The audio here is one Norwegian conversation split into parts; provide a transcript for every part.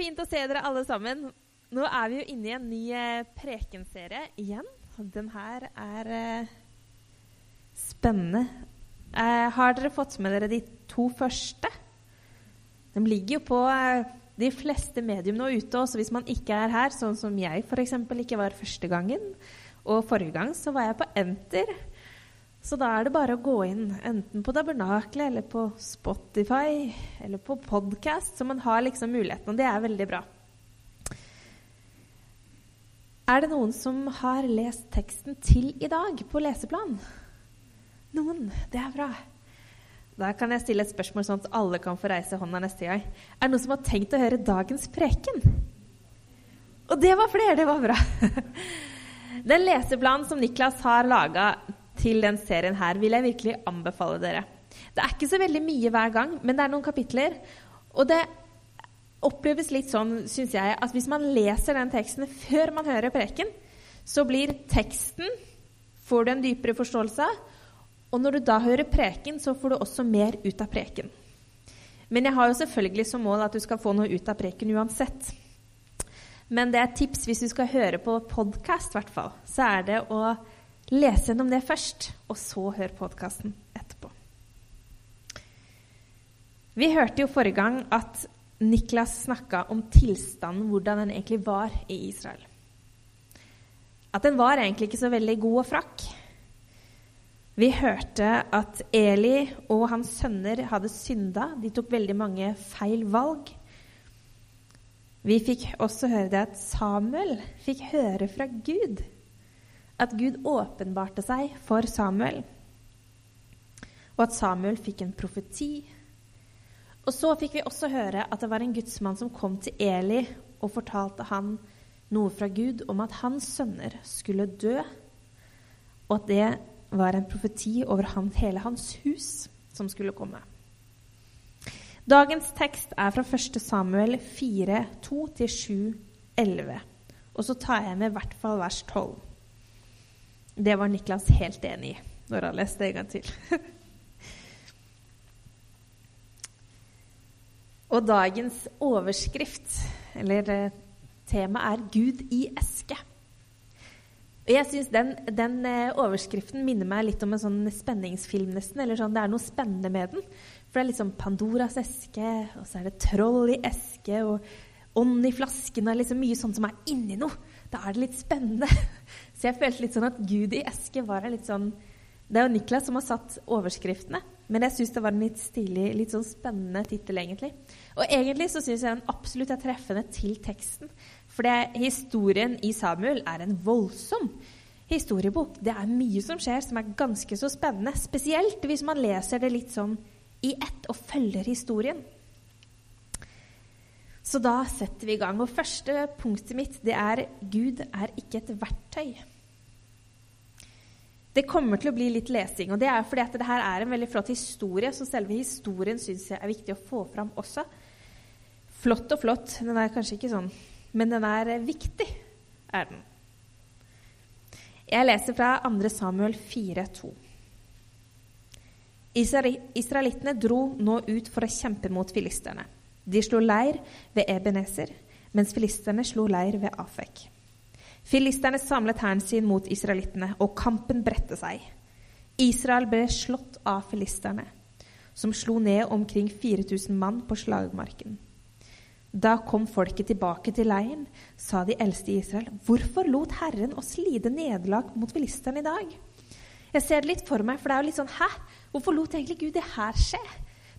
fint å se dere alle sammen. Nå er vi jo inne i en ny eh, prekenserie igjen. Den her er eh, spennende. Eh, har dere fått med dere de to første? De ligger jo på eh, de fleste medium nå ute. Også hvis man ikke er her, sånn som jeg f.eks. ikke var første gangen. Og forrige gang så var jeg på Enter. Så da er det bare å gå inn enten på Tabernaklet eller på Spotify eller på podkast, så man har liksom muligheten, og det er veldig bra. Er det noen som har lest teksten til i dag på leseplan? Noen? Det er bra. Da kan jeg stille et spørsmål sånn at alle kan få reise hånda neste gang. Er det noen som har tenkt å høre dagens preken? Og det var flere! Det var bra. Den leseplanen som Niklas har laga til den serien her, vil jeg virkelig anbefale dere. Det er ikke så veldig mye hver gang, men det er noen kapitler. Og det oppleves litt sånn, syns jeg, at hvis man leser den teksten før man hører preken, så blir teksten Får du en dypere forståelse. Og når du da hører preken, så får du også mer ut av preken. Men jeg har jo selvfølgelig som mål at du skal få noe ut av preken uansett. Men det er et tips hvis du skal høre på podkast, så er det å lese gjennom det først, og så hør podkasten etterpå. Vi hørte jo forrige gang at Niklas snakka om tilstanden, hvordan den egentlig var i Israel. At den var egentlig ikke så veldig god og frakk. Vi hørte at Eli og hans sønner hadde synda. De tok veldig mange feil valg. Vi fikk også høre det at Samuel fikk høre fra Gud at Gud åpenbarte seg for Samuel, og at Samuel fikk en profeti. Og så fikk vi også høre at det var en gudsmann som kom til Eli og fortalte han noe fra Gud om at hans sønner skulle dø, og at det var en profeti over han, hele hans hus som skulle komme. Dagens tekst er fra 1. Samuel 4, 2-7, 11. Og så tar jeg med i hvert fall vers 12. Det var Niklas helt enig i når han leste en gang til. Og dagens overskrift, eller eh, tema, er 'Gud i eske'. Og jeg synes den, den eh, overskriften minner meg litt om en sånn spenningsfilm, nesten. eller sånn, Det er noe spennende med den. For det er liksom Pandoras eske, og så er det troll i eske, og ånd i flasken. og liksom mye sånt som er inni noe. Da er det litt spennende. Så jeg følte litt sånn at Gud i eske var litt sånn Det er jo Niklas som har satt overskriftene, men jeg syns det var en litt stilig, litt sånn spennende tittel, egentlig. Og egentlig så syns jeg den absolutt er treffende til teksten. For det, historien i Samuel er en voldsom historiebok. Det er mye som skjer som er ganske så spennende. Spesielt hvis man leser det litt sånn i ett og følger historien. Så da setter vi i gang. Og første punktet mitt det er Gud er ikke et verktøy. Det kommer til å bli litt lesing, og det er fordi at det her er en veldig flott historie, så selve historien syns jeg er viktig å få fram også. Flott og flott. Den er kanskje ikke sånn, men den er viktig, er den. Jeg leser fra 2. Samuel 4,2. Israelittene dro nå ut for å kjempe mot filisterne. De slo leir ved Ebenezer, mens filisterne slo leir ved Afek. Filisterne samlet hæren sin mot israelittene, og kampen bredte seg. Israel ble slått av filisterne, som slo ned omkring 4000 mann på slagmarken. Da kom folket tilbake til leiren, sa de eldste i Israel. Hvorfor lot Herren oss lide nederlag mot filisterne i dag? Jeg ser det litt for meg, for det er jo litt sånn Hæ? Hvorfor lot egentlig Gud det her skje?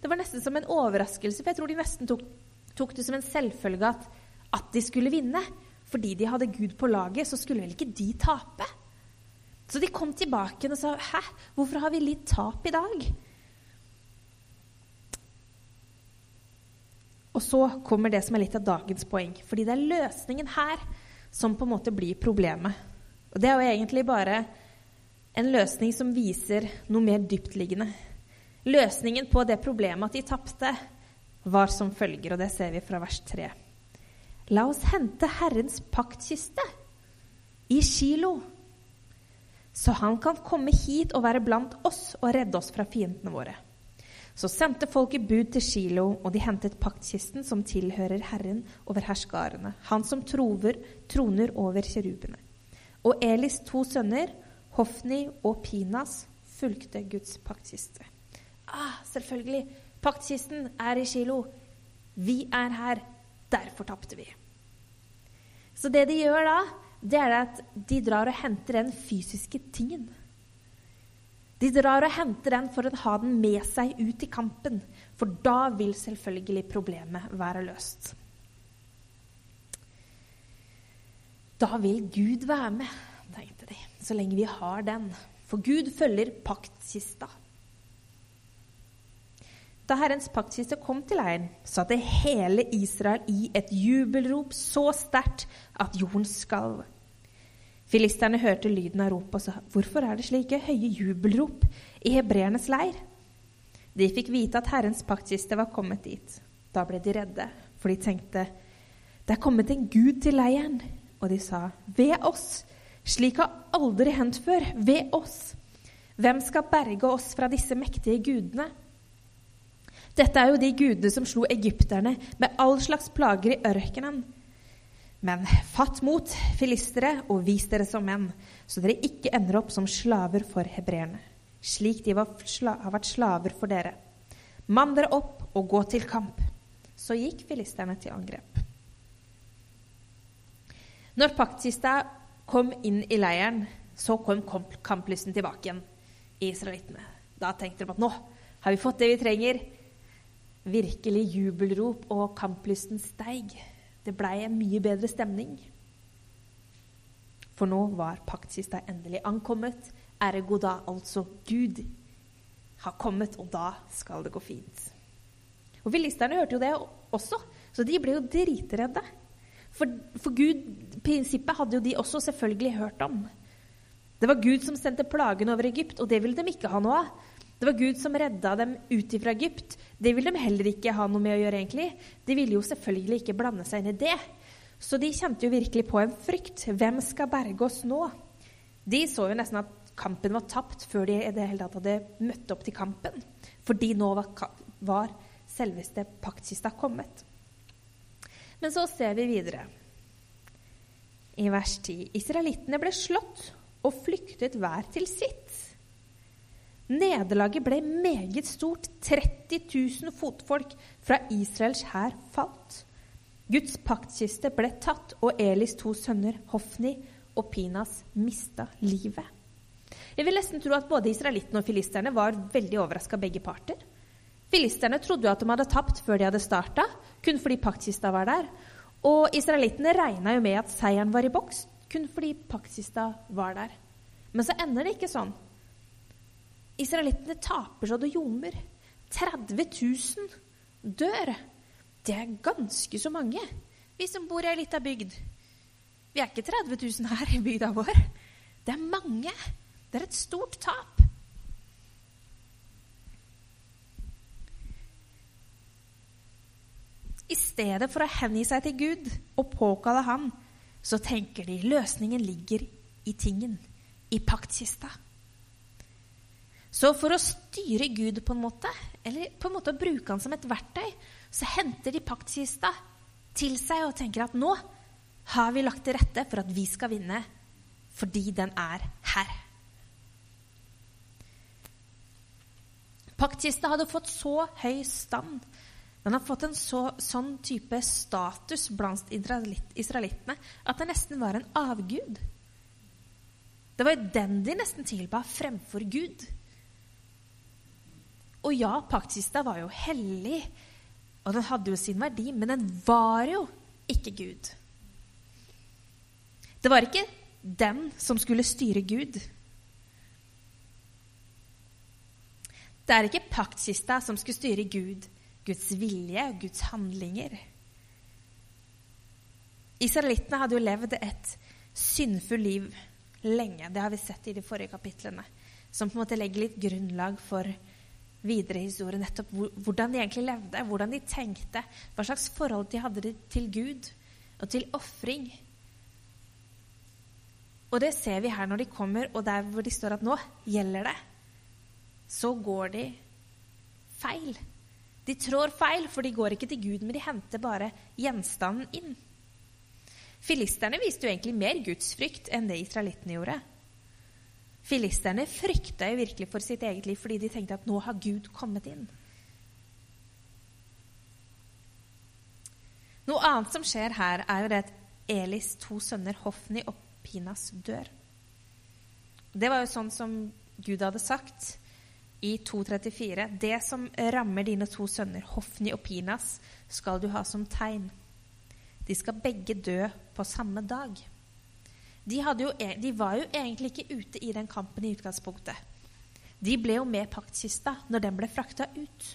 Det var nesten som en overraskelse, for jeg tror de nesten tok, tok det som en selvfølge at, at, de skulle vinne. Fordi de hadde Gud på laget, så skulle vel ikke de tape? Så de kom tilbake og sa Hæ, hvorfor har vi litt tap i dag? Og så kommer det som er litt av dagens poeng. Fordi det er løsningen her som på en måte blir problemet. Og det er jo egentlig bare en løsning som viser noe mer dyptliggende. Løsningen på det problemet at de tapte, var som følger, og det ser vi fra vers 3. La oss hente Herrens paktkiste i Kilo, så han kan komme hit og være blant oss og redde oss fra fiendene våre. Så sendte folket bud til Kilo, og de hentet paktkisten som tilhører Herren over herskarene, han som trover, troner over kjerubene. Og Elis to sønner, Hofni og Pinas, fulgte Guds paktkiste. Ah, selvfølgelig! Paktkisten er i Kilo. Vi er her. Derfor tapte vi. Så det de gjør da, det er at de drar og henter den fysiske tingen. De drar og henter den for å ha den med seg ut i kampen, for da vil selvfølgelig problemet være løst. Da vil Gud være med, tenkte de, så lenge vi har den. For Gud følger paktkista. Da Herrens paktkiste kom til leiren, satte hele Israel i et jubelrop så sterkt at jorden skalv. Filisterne hørte lyden av ropet og sa, 'Hvorfor er det slike høye jubelrop i hebreernes leir?' De fikk vite at Herrens paktkiste var kommet dit. Da ble de redde, for de tenkte, 'Det er kommet en gud til leiren.' Og de sa, 'Ved oss! Slik har aldri hendt før. Ved oss! Hvem skal berge oss fra disse mektige gudene?' Dette er jo de gudene som slo egypterne med all slags plager i ørkenen. Men fatt mot, filistere, og vis dere som menn, så dere ikke ender opp som slaver for hebreerne, slik de har vært slaver for dere. Mann dere opp og gå til kamp. Så gikk filisterne til angrep. Når paktkista kom inn i leiren, så kom kamplysten tilbake igjen i israelittene. Da tenkte de at nå har vi fått det vi trenger. Virkelig jubelrop, og kamplysten steig. Det blei en mye bedre stemning. For nå var paktkista endelig ankommet. Ergo da altså Gud har kommet, og da skal det gå fint. Og Filisterne hørte jo det også, så de ble jo dritredde. For, for Gud, prinsippet hadde jo de også selvfølgelig hørt om. Det var Gud som sendte plagen over Egypt, og det ville de ikke ha noe av. Det var Gud som redda dem ut fra Egypt. Det ville de heller ikke ha noe med å gjøre. egentlig. De ville jo selvfølgelig ikke blande seg inn i det. Så de kjente jo virkelig på en frykt. Hvem skal berge oss nå? De så jo nesten at kampen var tapt før de i det hele tatt hadde møtt opp til kampen. Fordi nå var, var selveste paktkista kommet. Men så ser vi videre. I vers 10.: Israelittene ble slått og flyktet hver til sitt. Nederlaget ble meget stort. 30 000 fotfolk fra Israels hær falt. Guds paktkiste ble tatt, og Elis to sønner, Hofni og Pinas, mista livet. Jeg vil nesten tro at både israelittene og filisterne var veldig overraska, begge parter. Filisterne trodde jo at de hadde tapt før de hadde starta, kun fordi paktkista var der. Og israelittene regna jo med at seieren var i boks, kun fordi paktkista var der. Men så ender det ikke sånn. Israelittene taper så det ljomer. 30 000 dør. Det er ganske så mange, vi som bor i ei lita bygd. Vi er ikke 30 000 her i bygda vår. Det er mange. Det er et stort tap. I stedet for å hengi seg til Gud og påkalle Han, så tenker de løsningen ligger i tingen, i paktkista. Så for å styre Gud på en måte, eller på en måte å bruke han som et verktøy, så henter de paktkista til seg og tenker at nå har vi lagt til rette for at vi skal vinne, fordi den er her. Paktkista hadde fått så høy stand. Den har fått en så, sånn type status blant israelittene at det nesten var en avgud. Det var den de nesten tilba fremfor Gud. Og ja, paktkista var jo hellig, og den hadde jo sin verdi, men den var jo ikke Gud. Det var ikke den som skulle styre Gud. Det er ikke paktkista som skulle styre Gud, Guds vilje og Guds handlinger. Israelittene hadde jo levd et syndfullt liv lenge. Det har vi sett i de forrige kapitlene. Som på en måte legger litt grunnlag for videre historie. Nettopp hvordan de egentlig levde, hvordan de tenkte, hva slags forhold de hadde til Gud og til ofring. Og det ser vi her når de kommer, og der hvor de står at nå gjelder det, så går de feil. De trår feil, for de går ikke til Gud, men de henter bare gjenstanden inn. Filisterne viste jo egentlig mer gudsfrykt enn det israelittene gjorde. Filisterne frykta jo virkelig for sitt eget liv fordi de tenkte at nå har Gud kommet inn. Noe annet som skjer her, er jo det at Elis to sønner, Hofni og Pinas, dør. Det var jo sånn som Gud hadde sagt i 2.34.: Det som rammer dine to sønner, Hofni og Pinas, skal du ha som tegn. De skal begge dø på samme dag. De, jo, e, de, var jo egentlig ikke ute i den kampen i utgangspunktet. De ble jo med paktkista når den ble frakta ut.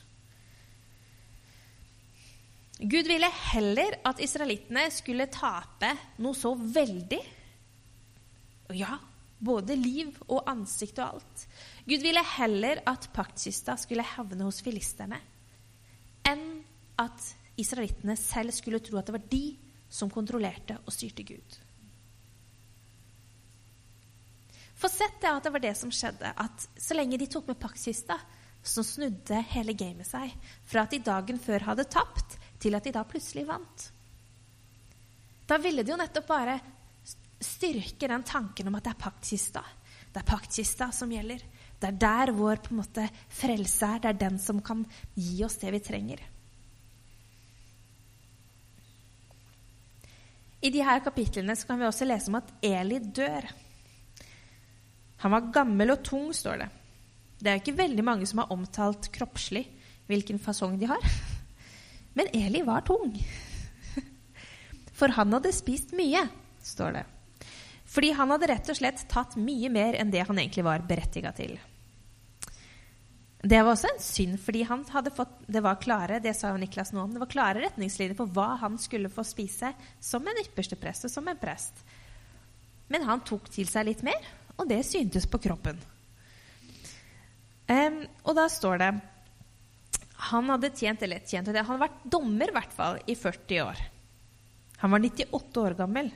Gud ville heller at israelittene skulle tape noe så veldig. Ja, både liv og ansikt og alt. Gud ville heller at paktkista skulle havne hos filisterne, enn at israelittene selv skulle tro at det var de som kontrollerte og styrte Gud. For sett det at det var det som skjedde, at så lenge de tok med paktkista, så snudde hele gamet seg. Fra at de dagen før hadde tapt, til at de da plutselig vant. Da ville de jo nettopp bare styrke den tanken om at det er paktkista. Det er paktkista som gjelder. Det er der vår på en måte frelse er. Det er den som kan gi oss det vi trenger. I de her kapitlene kan vi også lese om at Eli dør. Han var gammel og tung, står det. Det er ikke veldig mange som har omtalt kroppslig hvilken fasong de har. Men Eli var tung. For han hadde spist mye, står det. Fordi han hadde rett og slett tatt mye mer enn det han egentlig var berettiga til. Det var også en synd, fordi han hadde fått, det var klare det sa Niklas nå om, det var klare retningslinjer for hva han skulle få spise som en ypperste prest og som en prest. Men han tok til seg litt mer, og det syntes på kroppen. Um, og da står det Han hadde tjent eller tjent, han hadde vært dommer i hvert fall i 40 år. Han var 98 år gammel.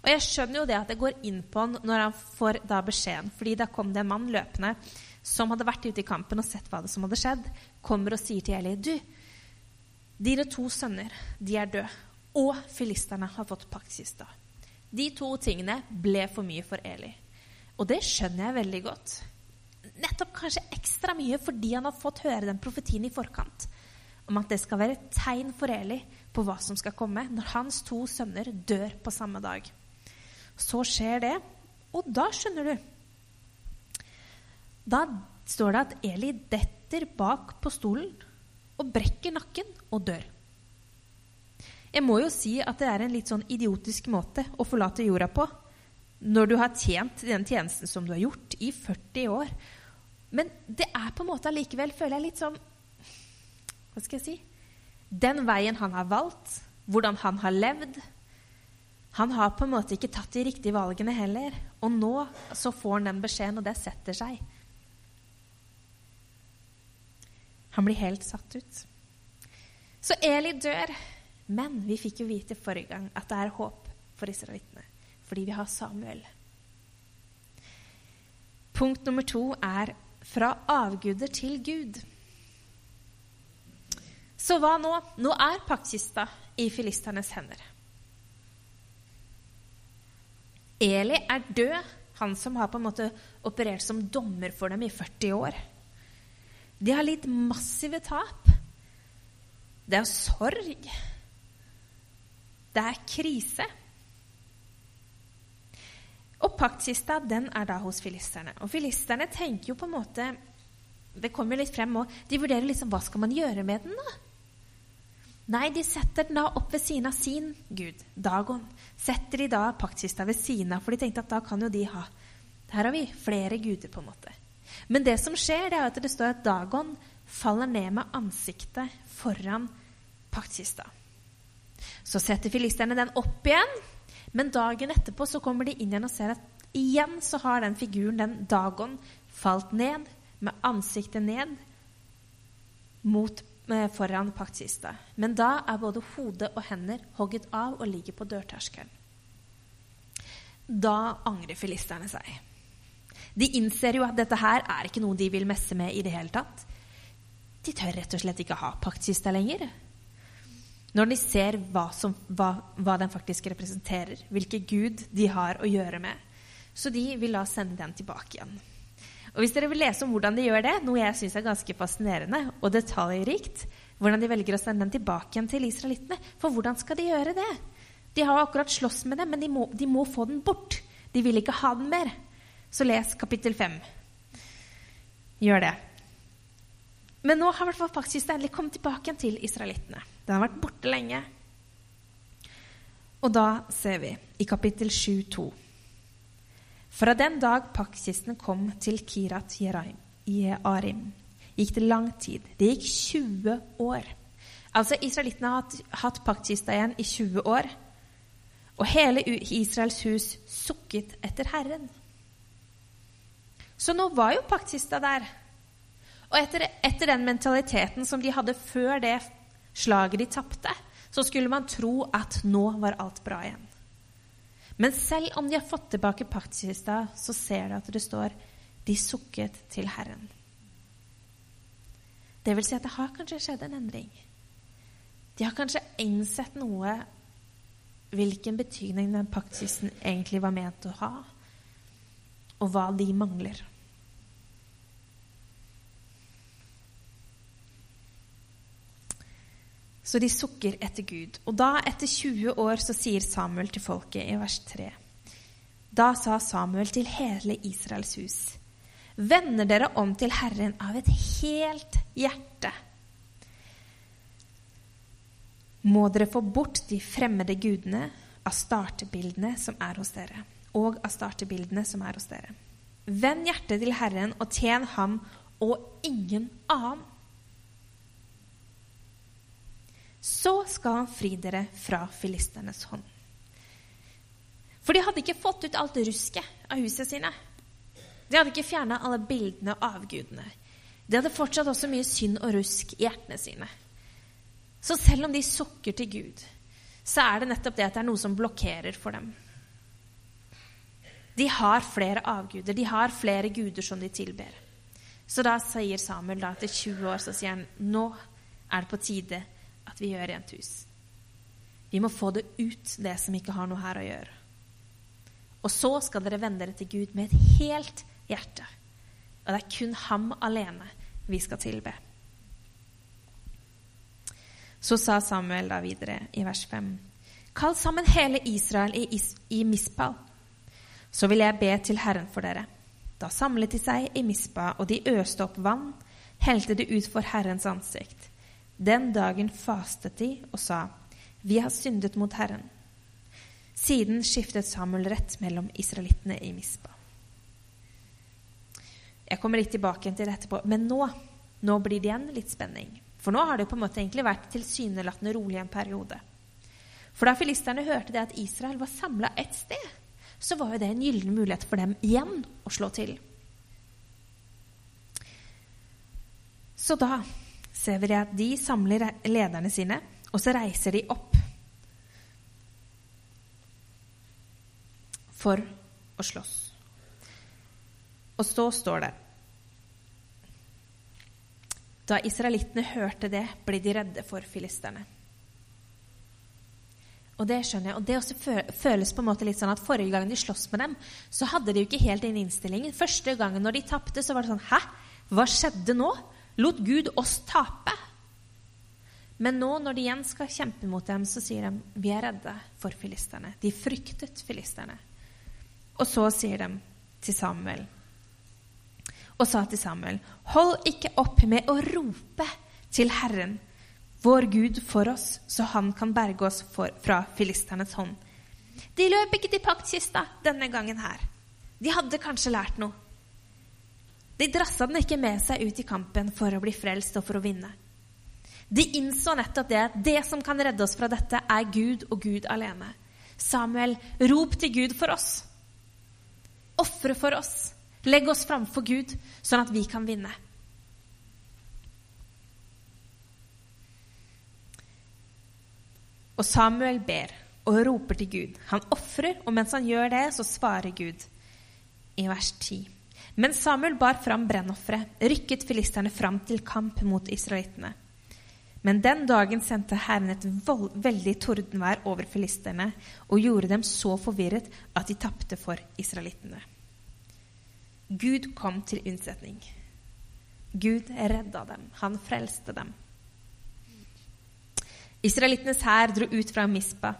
Og jeg skjønner jo det at det går inn på han når han får da beskjeden. fordi da kom det en mann løpende som hadde vært ute i kampen og sett hva som hadde skjedd, kommer og sier til Eli du, dine to sønner de er døde, og filisterne har fått paktkista. De to tingene ble for mye for Eli. Og det skjønner jeg veldig godt. Nettopp kanskje ekstra mye fordi han har fått høre den profetien i forkant om at det skal være et tegn for Eli på hva som skal komme når hans to sønner dør på samme dag. Så skjer det, og da skjønner du da står det at Eli detter bak på stolen og brekker nakken og dør. Jeg må jo si at det er en litt sånn idiotisk måte å forlate jorda på når du har tjent den tjenesten som du har gjort i 40 år. Men det er på en måte allikevel, føler jeg, litt sånn Hva skal jeg si? Den veien han har valgt, hvordan han har levd Han har på en måte ikke tatt de riktige valgene heller. Og nå så får han den beskjeden, og det setter seg. Han blir helt satt ut. Så Eli dør. Men vi fikk jo vite forrige gang at det er håp for israelittene, fordi vi har Samuel. Punkt nummer to er fra avguder til Gud. Så hva nå? Nå er paktkista i filisternes hender. Eli er død, han som har på en måte operert som dommer for dem i 40 år. De har litt massive tap. Det er sorg. Det er krise. Og paktkista den er da hos filisterne. Og filisterne tenker jo på en måte Det kommer litt frem òg. De vurderer liksom hva skal man gjøre med den, da? Nei, de setter den da opp ved siden av sin gud, Dagon. Setter de da paktkista ved siden av, for de tenkte at da kan jo de ha Her har vi flere guder, på en måte. Men det som skjer, det er at det står at Dagon faller ned med ansiktet foran paktkista. Så setter filisterne den opp igjen, men dagen etterpå så kommer de inn igjen og ser at igjen så har den figuren, den Dagon, falt ned med ansiktet ned mot, eh, foran paktkista. Men da er både hode og hender hogget av og ligger på dørterskelen. Da angrer filisterne seg. De innser jo at dette her er ikke noe de vil messe med i det hele tatt. De tør rett og slett ikke ha paktkista lenger. Når de ser hva, som, hva, hva, den faktisk representerer, hvilken gud de har å gjøre med. Så de vil da sende den tilbake igjen. Og Hvis dere vil lese om hvordan de gjør det, noe jeg syns er ganske fascinerende og detaljrikt, hvordan de velger å sende den tilbake igjen til israelittene For hvordan skal de gjøre det? De har akkurat slåss med det, men de må, de må få den bort. De vil ikke ha den mer. Så les kapittel 5. Gjør det. Men nå har faktisk endelig kommet tilbake til israelittene. Den har vært borte lenge. Og da ser vi i kapittel 7,2 Fra den dag paktkisten kom til Kirat Jearim, gikk det lang tid. Det gikk 20 år. Altså, Israelittene har hatt, hatt paktkista igjen i 20 år. Og hele Israels hus sukket etter Herren. Så nå var jo paktkista der. Og etter, etter, den mentaliteten som de hadde før det slaget de tapte, så skulle man tro at nå var alt bra igjen. Men selv om de har fått tilbake paktkista, så ser de at det står 'de sukket til Herren'. Det vil si at det har kanskje skjedd en endring. De har kanskje innsett noe hvilken betydning den paktkisten egentlig var ment å ha, og hva de mangler. Så de sukker etter Gud. Og da, etter 20 år, så sier Samuel til folket i vers 3. Da sa Samuel til hele Israels hus.: Vender dere om til Herren av et helt hjerte. Må dere få bort de fremmede gudene av startebildene som er hos dere, og av startebildene som er hos dere. Vend hjertet til Herren og tjen ham og ingen annen. Så skal han fri dere fra filisternes hånd. For de hadde ikke fått ut alt rusket av huset sine. De hadde ikke fjerna alle bildene og avgudene. De hadde fortsatt også mye synd og rusk i hjertene sine. Så selv om de sukker til Gud, så er det nettopp det at det er noe som blokkerer for dem. De har flere avguder, de har flere guder som de tilber. Så da sier Samuel da etter 20 år så sier han, nå er det på tide at vi gjør rent hus. Vi må få det ut, det som ikke har noe her å gjøre. Og så skal dere vende dere til Gud med et helt hjerte. Og det er kun ham alene vi skal tilbe. Så sa Samuel da videre i vers 5.: Kall sammen hele Israel i, Is i Mispal, så vil jeg be til Herren for dere. Da samlet de seg i Mispa, og de øste opp vann, helte det ut for Herrens ansikt. Den dagen fastet de og sa, Vi har syndet mot Herren. Siden skiftet Samuel rett mellom israelittene i Mispa. Jeg kommer litt tilbake til det etterpå, men nå, nå blir det igjen litt spenning. For nå har det på en måte egentlig vært tilsynelatende rolig en periode. For da filisterne hørte det at Israel var samla ett sted, så var jo det en gyllen mulighet for dem igjen å slå til. Så da ser vi at de samler lederne sine, og så reiser de opp for å slåss. Og så står det Da israelittene hørte det, ble de redde for filisterne. Og det skjønner jeg. Og det også føles på en måte litt sånn at forrige gang de sloss med dem, så hadde de jo ikke helt den innstillingen. Første gangen når de tapte, så var det sånn Hæ? Hva skjedde nå? Lot Gud oss tape. Men nå når de igjen skal kjempe mot dem, så sier de vi er redde for filisterne. De fryktet filisterne. Og så sier de til Samuel og sa til Samuel, hold ikke opp med å rope til Herren, vår Gud, for oss, så han kan berge oss for, fra filisternes hånd. De løp ikke til paktkista denne gangen her. De hadde kanskje lært noe. De drassa den ikke med seg ut i kampen for å bli frelst og for å vinne. De innså nettopp det at det som kan redde oss fra dette, er Gud og Gud alene. Samuel, rop til Gud for oss. Ofre for oss. Legg oss framfor Gud, sånn at vi kan vinne. Og Samuel ber og roper til Gud. Han ofrer, og mens han gjør det, så svarer Gud i vers 10. Mens Samuel bar fram brennofferet, rykket filisterne fram til kamp mot israelittene. Men den dagen sendte Herren et veldig tordenvær over filisterne og gjorde dem så forvirret at de tapte for israelittene. Gud kom til unnsetning. Gud redda dem. Han frelste dem. Israelittenes hær dro ut fra Mispa.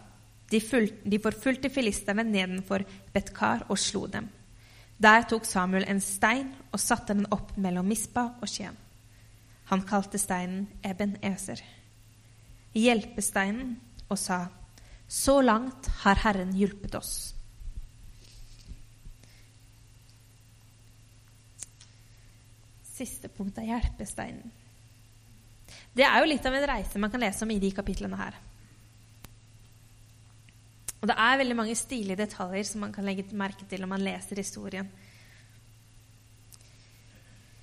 De, de forfulgte filisterne nedenfor Betkar og slo dem. Der tok Samuel en stein og satte den opp mellom Mispa og Skien. Han kalte steinen Eben Eser, hjelpesteinen, og sa, Så langt har Herren hjulpet oss. Siste punkt er hjelpesteinen. Det er jo litt av en reise man kan lese om i de kapitlene her. Og det er veldig mange stilige detaljer som man kan legge merke til når man leser historien.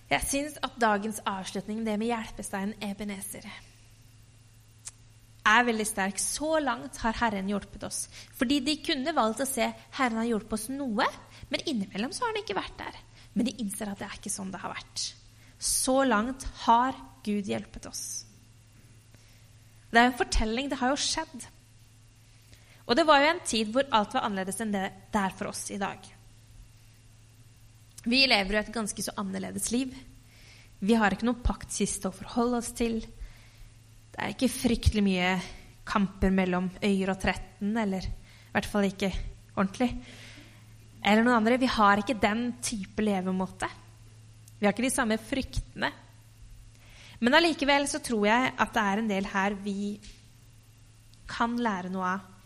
Jeg syns at dagens avslutning, det med hjelpesteinen Ebenezer, er veldig sterk. Så langt har Herren hjulpet oss. Fordi de kunne valgt å se Herren har hjulpet oss noe, men innimellom så har han ikke vært der. Men de innser at det er ikke sånn det har vært. Så langt har Gud hjulpet oss. Det er en fortelling. Det har jo skjedd. Og det var jo en tid hvor alt var annerledes enn det det er for oss i dag. Vi lever jo et ganske så annerledes liv. Vi har ikke noen paktkiste å forholde oss til. Det er ikke fryktelig mye kamper mellom Øyer og Tretten, eller i hvert fall ikke ordentlig. Eller noen andre. Vi har ikke den type levemåte. Vi har ikke de samme fryktene. Men allikevel så tror jeg at det er en del her vi kan lære noe av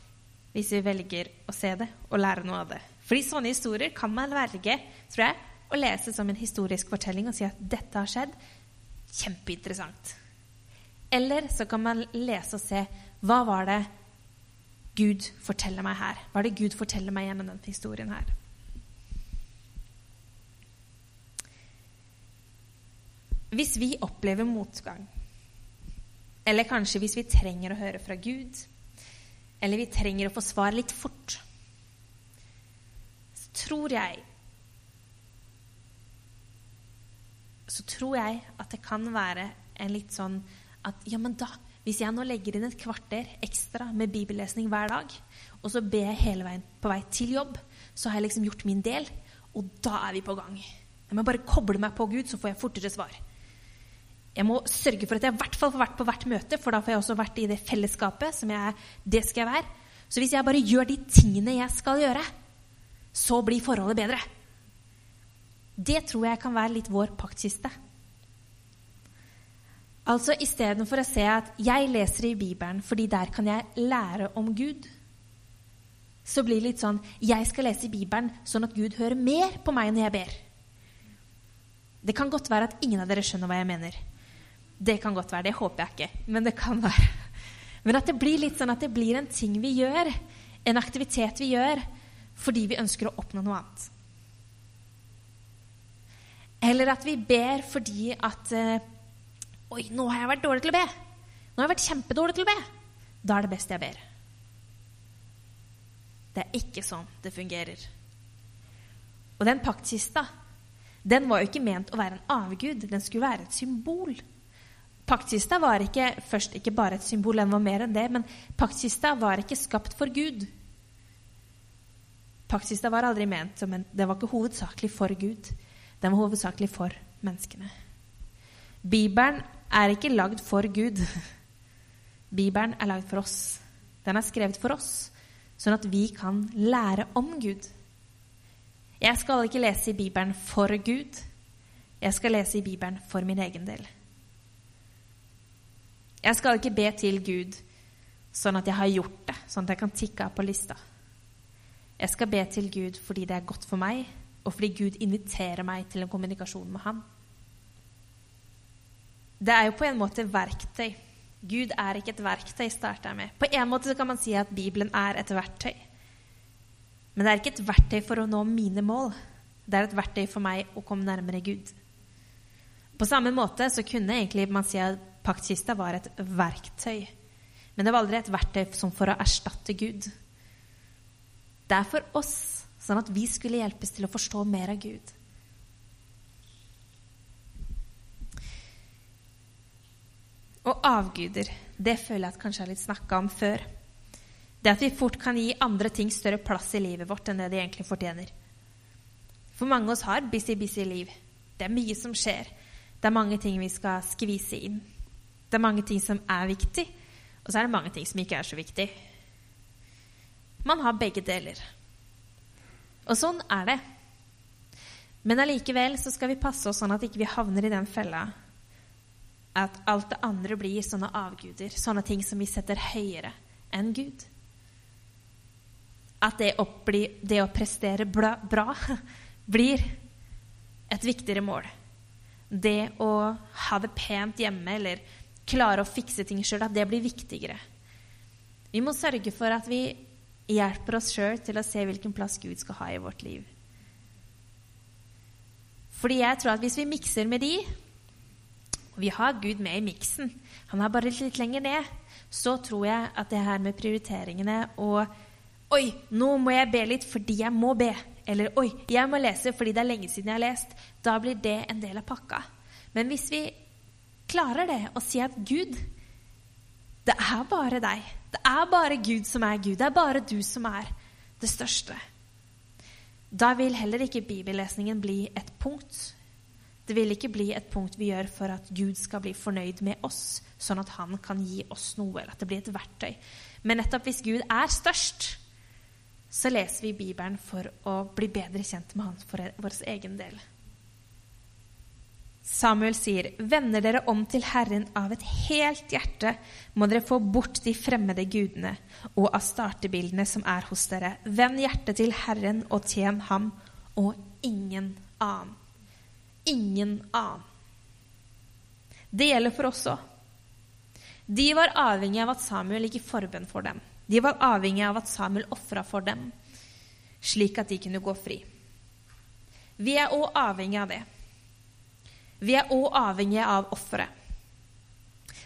hvis vi velger å se det og lære noe av det. Fordi sånne historier kan man velge tror jeg, å lese som en historisk fortelling og si at dette har skjedd. Kjempeinteressant. Eller så kan man lese og se hva var det Gud forteller meg her? Hva er det Gud forteller meg gjennom denne historien her? Hvis vi opplever motgang, eller kanskje hvis vi trenger å høre fra Gud, eller vi trenger å få svar litt fort, så tror jeg Så tror jeg at det kan være en litt sånn at ja, men da Hvis jeg nå legger inn et kvarter ekstra med bibellesning hver dag, og så ber jeg hele veien på vei til jobb, så har jeg liksom gjort min del, og da er vi på gang. Jeg må bare koble meg på Gud, så får jeg fortere svar. Jeg må sørge for at jeg i hvert fall får vært på hvert møte, for da får jeg også vært i det fellesskapet. som jeg, Det skal jeg være. Så hvis jeg bare gjør de tingene jeg skal gjøre, så blir forholdet bedre. Det tror jeg kan være litt vår paktkiste. Altså istedenfor å se at jeg leser i Bibelen fordi der kan jeg lære om Gud, så blir det litt sånn jeg skal lese i Bibelen sånn at Gud hører mer på meg når jeg ber. Det kan godt være at ingen av dere skjønner hva jeg mener. Det kan godt være. Det håper jeg ikke, men det kan være. Men at det blir litt sånn at det blir en ting vi gjør, en aktivitet vi gjør, fordi vi ønsker å oppnå noe annet. Eller at vi ber fordi at uh, Oi, nå har jeg vært dårlig til å be. Nå har jeg vært kjempedårlig til å be. Da er det best jeg ber. Det er ikke sånn det fungerer. Og den paktkista, den var jo ikke ment å være en avgud. Den skulle være et symbol. Paktkista var ikke først ikke bare et symbol, den var mer enn det, men paktkista var ikke skapt for Gud. Paktkista var aldri ment som en Det var ikke hovedsakelig for Gud. Den var hovedsakelig for menneskene. Bibelen er ikke lagd for Gud. Bibelen er lagd for oss. Den er skrevet for oss, sånn at vi kan lære om Gud. Jeg skal ikke lese i Bibelen for Gud. Jeg skal lese i Bibelen for min egen del. Jeg skal ikke be til Gud sånn at jeg har gjort det, sånn at jeg kan tikke av på lista. Jeg skal be til Gud fordi det er godt for meg, og fordi Gud inviterer meg til en kommunikasjon med Han. Det er jo på en måte verktøy. Gud er ikke et verktøy, starter jeg med. På en måte kan man si at Bibelen er et verktøy. Men det er ikke et verktøy for å nå mine mål. Det er et verktøy for meg å komme nærmere Gud. På samme måte så kunne egentlig man si at paktkista var et verktøy. Men det var aldri et verktøy som for å erstatte Gud. Det er for oss, sånn at vi skulle hjelpes til å forstå mer av Gud. Og avguder, det føler jeg at kanskje jeg har litt snakka om før. Det at vi fort kan gi andre ting større plass i livet vårt enn det de egentlig fortjener. For mange av oss har busy, busy liv. Det er mye som skjer. Det er mange ting vi skal skvise inn. Det er mange ting som er viktig, og så er det mange ting som ikke er så viktig. Man har begge deler. Og sånn er det. Men allikevel så skal vi passe oss sånn at ikke vi ikke havner i den fella at alt det andre blir sånne avguder, sånne ting som vi setter høyere enn Gud. At det å, det å prestere bra, bra blir et viktigere mål. Det å ha det pent hjemme eller klare å fikse ting sjøl, at det blir viktigere. Vi må sørge for at vi hjelper oss sjøl til å se hvilken plass Gud skal ha i vårt liv. Fordi jeg tror at hvis vi mikser med de, og vi har Gud med i miksen, han er bare litt lenger ned, så tror jeg at det her med prioriteringene og Oi, nå må jeg be litt fordi jeg må be. Eller oi, jeg må lese fordi det er lenge siden jeg har lest. Da blir det en del av pakka. Men hvis vi klarer det å si at Gud, det er bare deg. Det er bare Gud som er Gud. Det er bare du som er det største. Da vil heller ikke bibellesningen bli et punkt. Det vil ikke bli et punkt vi gjør for at Gud skal bli fornøyd med oss, sånn at han kan gi oss noe, eller at det blir et verktøy. Men nettopp hvis Gud er størst, så leser vi Bibelen for å bli bedre kjent med Han for vår egen del. Samuel sier, 'Vender dere om til Herren av et helt hjerte, må dere få bort de fremmede gudene og av startebildene som er hos dere. Vend hjertet til Herren og tjen ham og ingen annen. Ingen annen. Det gjelder for oss òg. De var avhengig av at Samuel gikk i forbønn for dem. De var avhengig av at Samuel ofra for dem, slik at de kunne gå fri. Vi er òg avhengig av det. Vi er òg avhengige av offeret.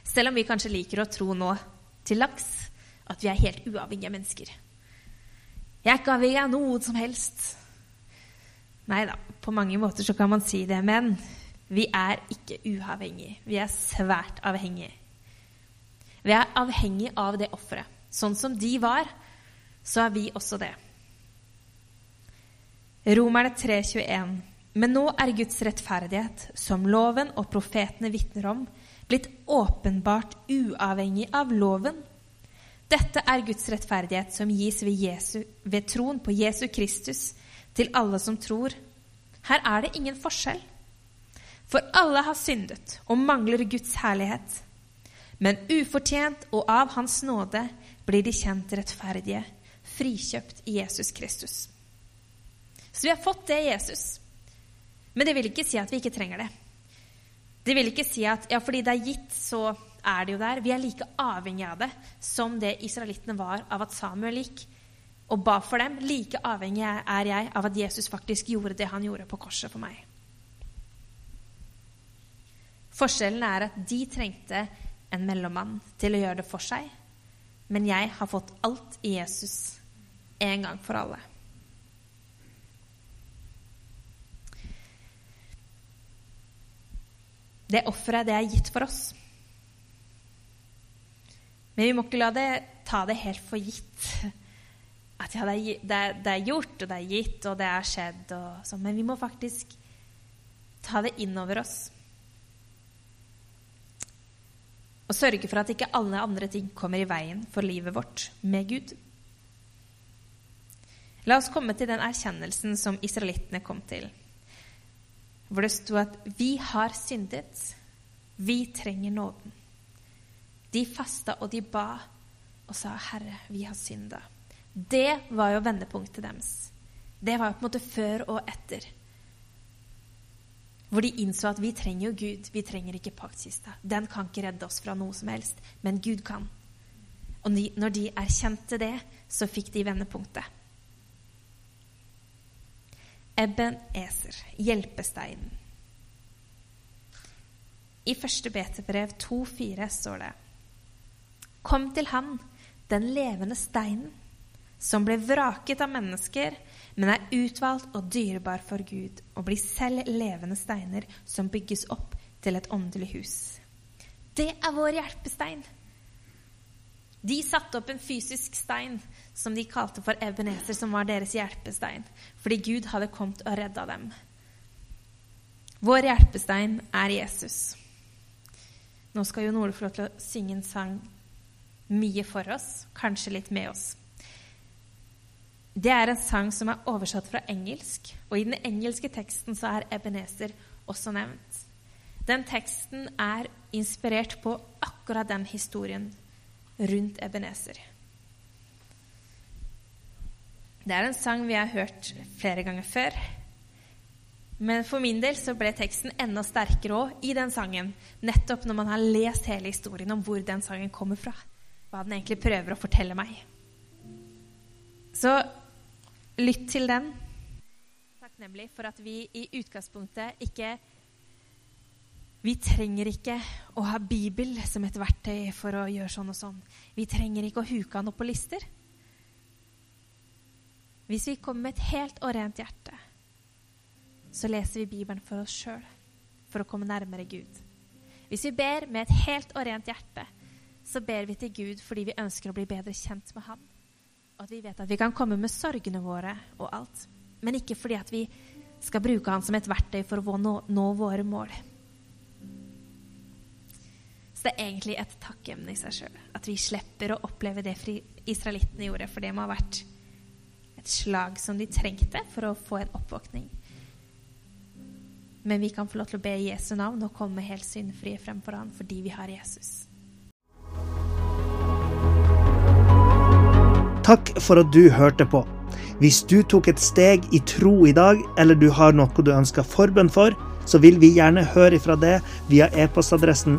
Selv om vi kanskje liker å tro nå til laks at vi er helt uavhengige mennesker. Jeg er ikke avhengig av noe som helst. Nei da, på mange måter så kan man si det, men vi er ikke uavhengige. Vi er svært avhengige. Vi er avhengige av det offeret. Sånn som de var, så er vi også det. Romerne 3,21 men nå er Guds rettferdighet, som loven og profetene vitner om, blitt åpenbart uavhengig av loven. Dette er Guds rettferdighet som gis ved, Jesu, ved troen på Jesu Kristus til alle som tror. Her er det ingen forskjell. For alle har syndet og mangler Guds herlighet. Men ufortjent og av Hans nåde blir de kjent rettferdige, frikjøpt i Jesus Kristus. Så vi har fått det Jesus. Men det vil ikke si at vi ikke trenger det. Det vil ikke si at ja, fordi det er gitt, så er det jo der. Vi er like avhengig av det som det israelittene var av at Samuel gikk og ba for dem. Like avhengig er jeg av at Jesus faktisk gjorde det han gjorde på korset for meg. Forskjellen er at de trengte en mellommann til å gjøre det for seg, men jeg har fått alt i Jesus en gang for alle. Det offeret, det er gitt for oss. Men vi må ikke la det ta det helt for gitt. At ja, det, er, det, er, gjort, og det er gitt, og det er skjedd. Sånn. Men vi må faktisk ta det inn over oss. Og sørge for at ikke alle andre ting kommer i veien for livet vårt med Gud. La oss komme til den erkjennelsen som israelittene kom til hvor det sto at 'vi har syndet', 'vi trenger nåden'. De fasta og de ba og sa 'Herre, vi har synda'. Det var jo vendepunktet deres. Det var jo på en måte før og etter. Hvor de innså at vi trenger jo Gud, vi trenger ikke paktkista. Den kan ikke redde oss fra noe som helst, men Gud kan. Og når de erkjente det, så fikk de vendepunktet. Eben Eser, hjelpesteinen. I første Beterbrev 2,4 står det Kom til Han, den levende steinen, som ble vraket av mennesker, men er utvalgt og dyrebar for Gud, og blir selv levende steiner som bygges opp til et åndelig hus. Det er vår hjelpestein. De satte opp en fysisk stein som de kalte for Ebenezer, som var deres hjelpestein, fordi Gud hadde kommet og redda dem. Vår hjelpestein er Jesus. Nå skal jo Ole få lov til å synge en sang mye for oss, kanskje litt med oss. Det er en sang som er oversatt fra engelsk, og i den engelske teksten så er Ebenezer også nevnt. Den teksten er inspirert på akkurat den historien rundt Ebenezer. Det er en sang vi har hørt flere ganger før. Men for min del så ble teksten enda sterkere òg i den sangen, nettopp når man har lest hele historien om hvor den sangen kommer fra hva den egentlig prøver å fortelle meg. Så lytt til den. Takknemlig for at vi i utgangspunktet ikke Vi trenger ikke å ha Bibel som et verktøy for å gjøre sånn og sånn. Vi trenger ikke å huke han opp på lister. Hvis vi kommer med et helt og rent hjerte, så leser vi Bibelen for oss sjøl, for å komme nærmere Gud. Hvis vi ber med et helt og rent hjerte, så ber vi til Gud fordi vi ønsker å bli bedre kjent med ham. Og at vi vet at vi kan komme med sorgene våre og alt. Men ikke fordi at vi skal bruke han som et verktøy for å nå, nå våre mål. Det er egentlig et takkemne i seg sjøl. At vi slipper å oppleve det israelittene gjorde. For det må ha vært et slag som de trengte for å få en oppvåkning. Men vi kan få lov til å be Jesu navn og komme helt syndfrie fremfor Han fordi vi har Jesus. Takk for at du hørte på. Hvis du tok et steg i tro i dag, eller du har noe du ønsker forbønn for, så vil vi gjerne høre ifra det via e-postadressen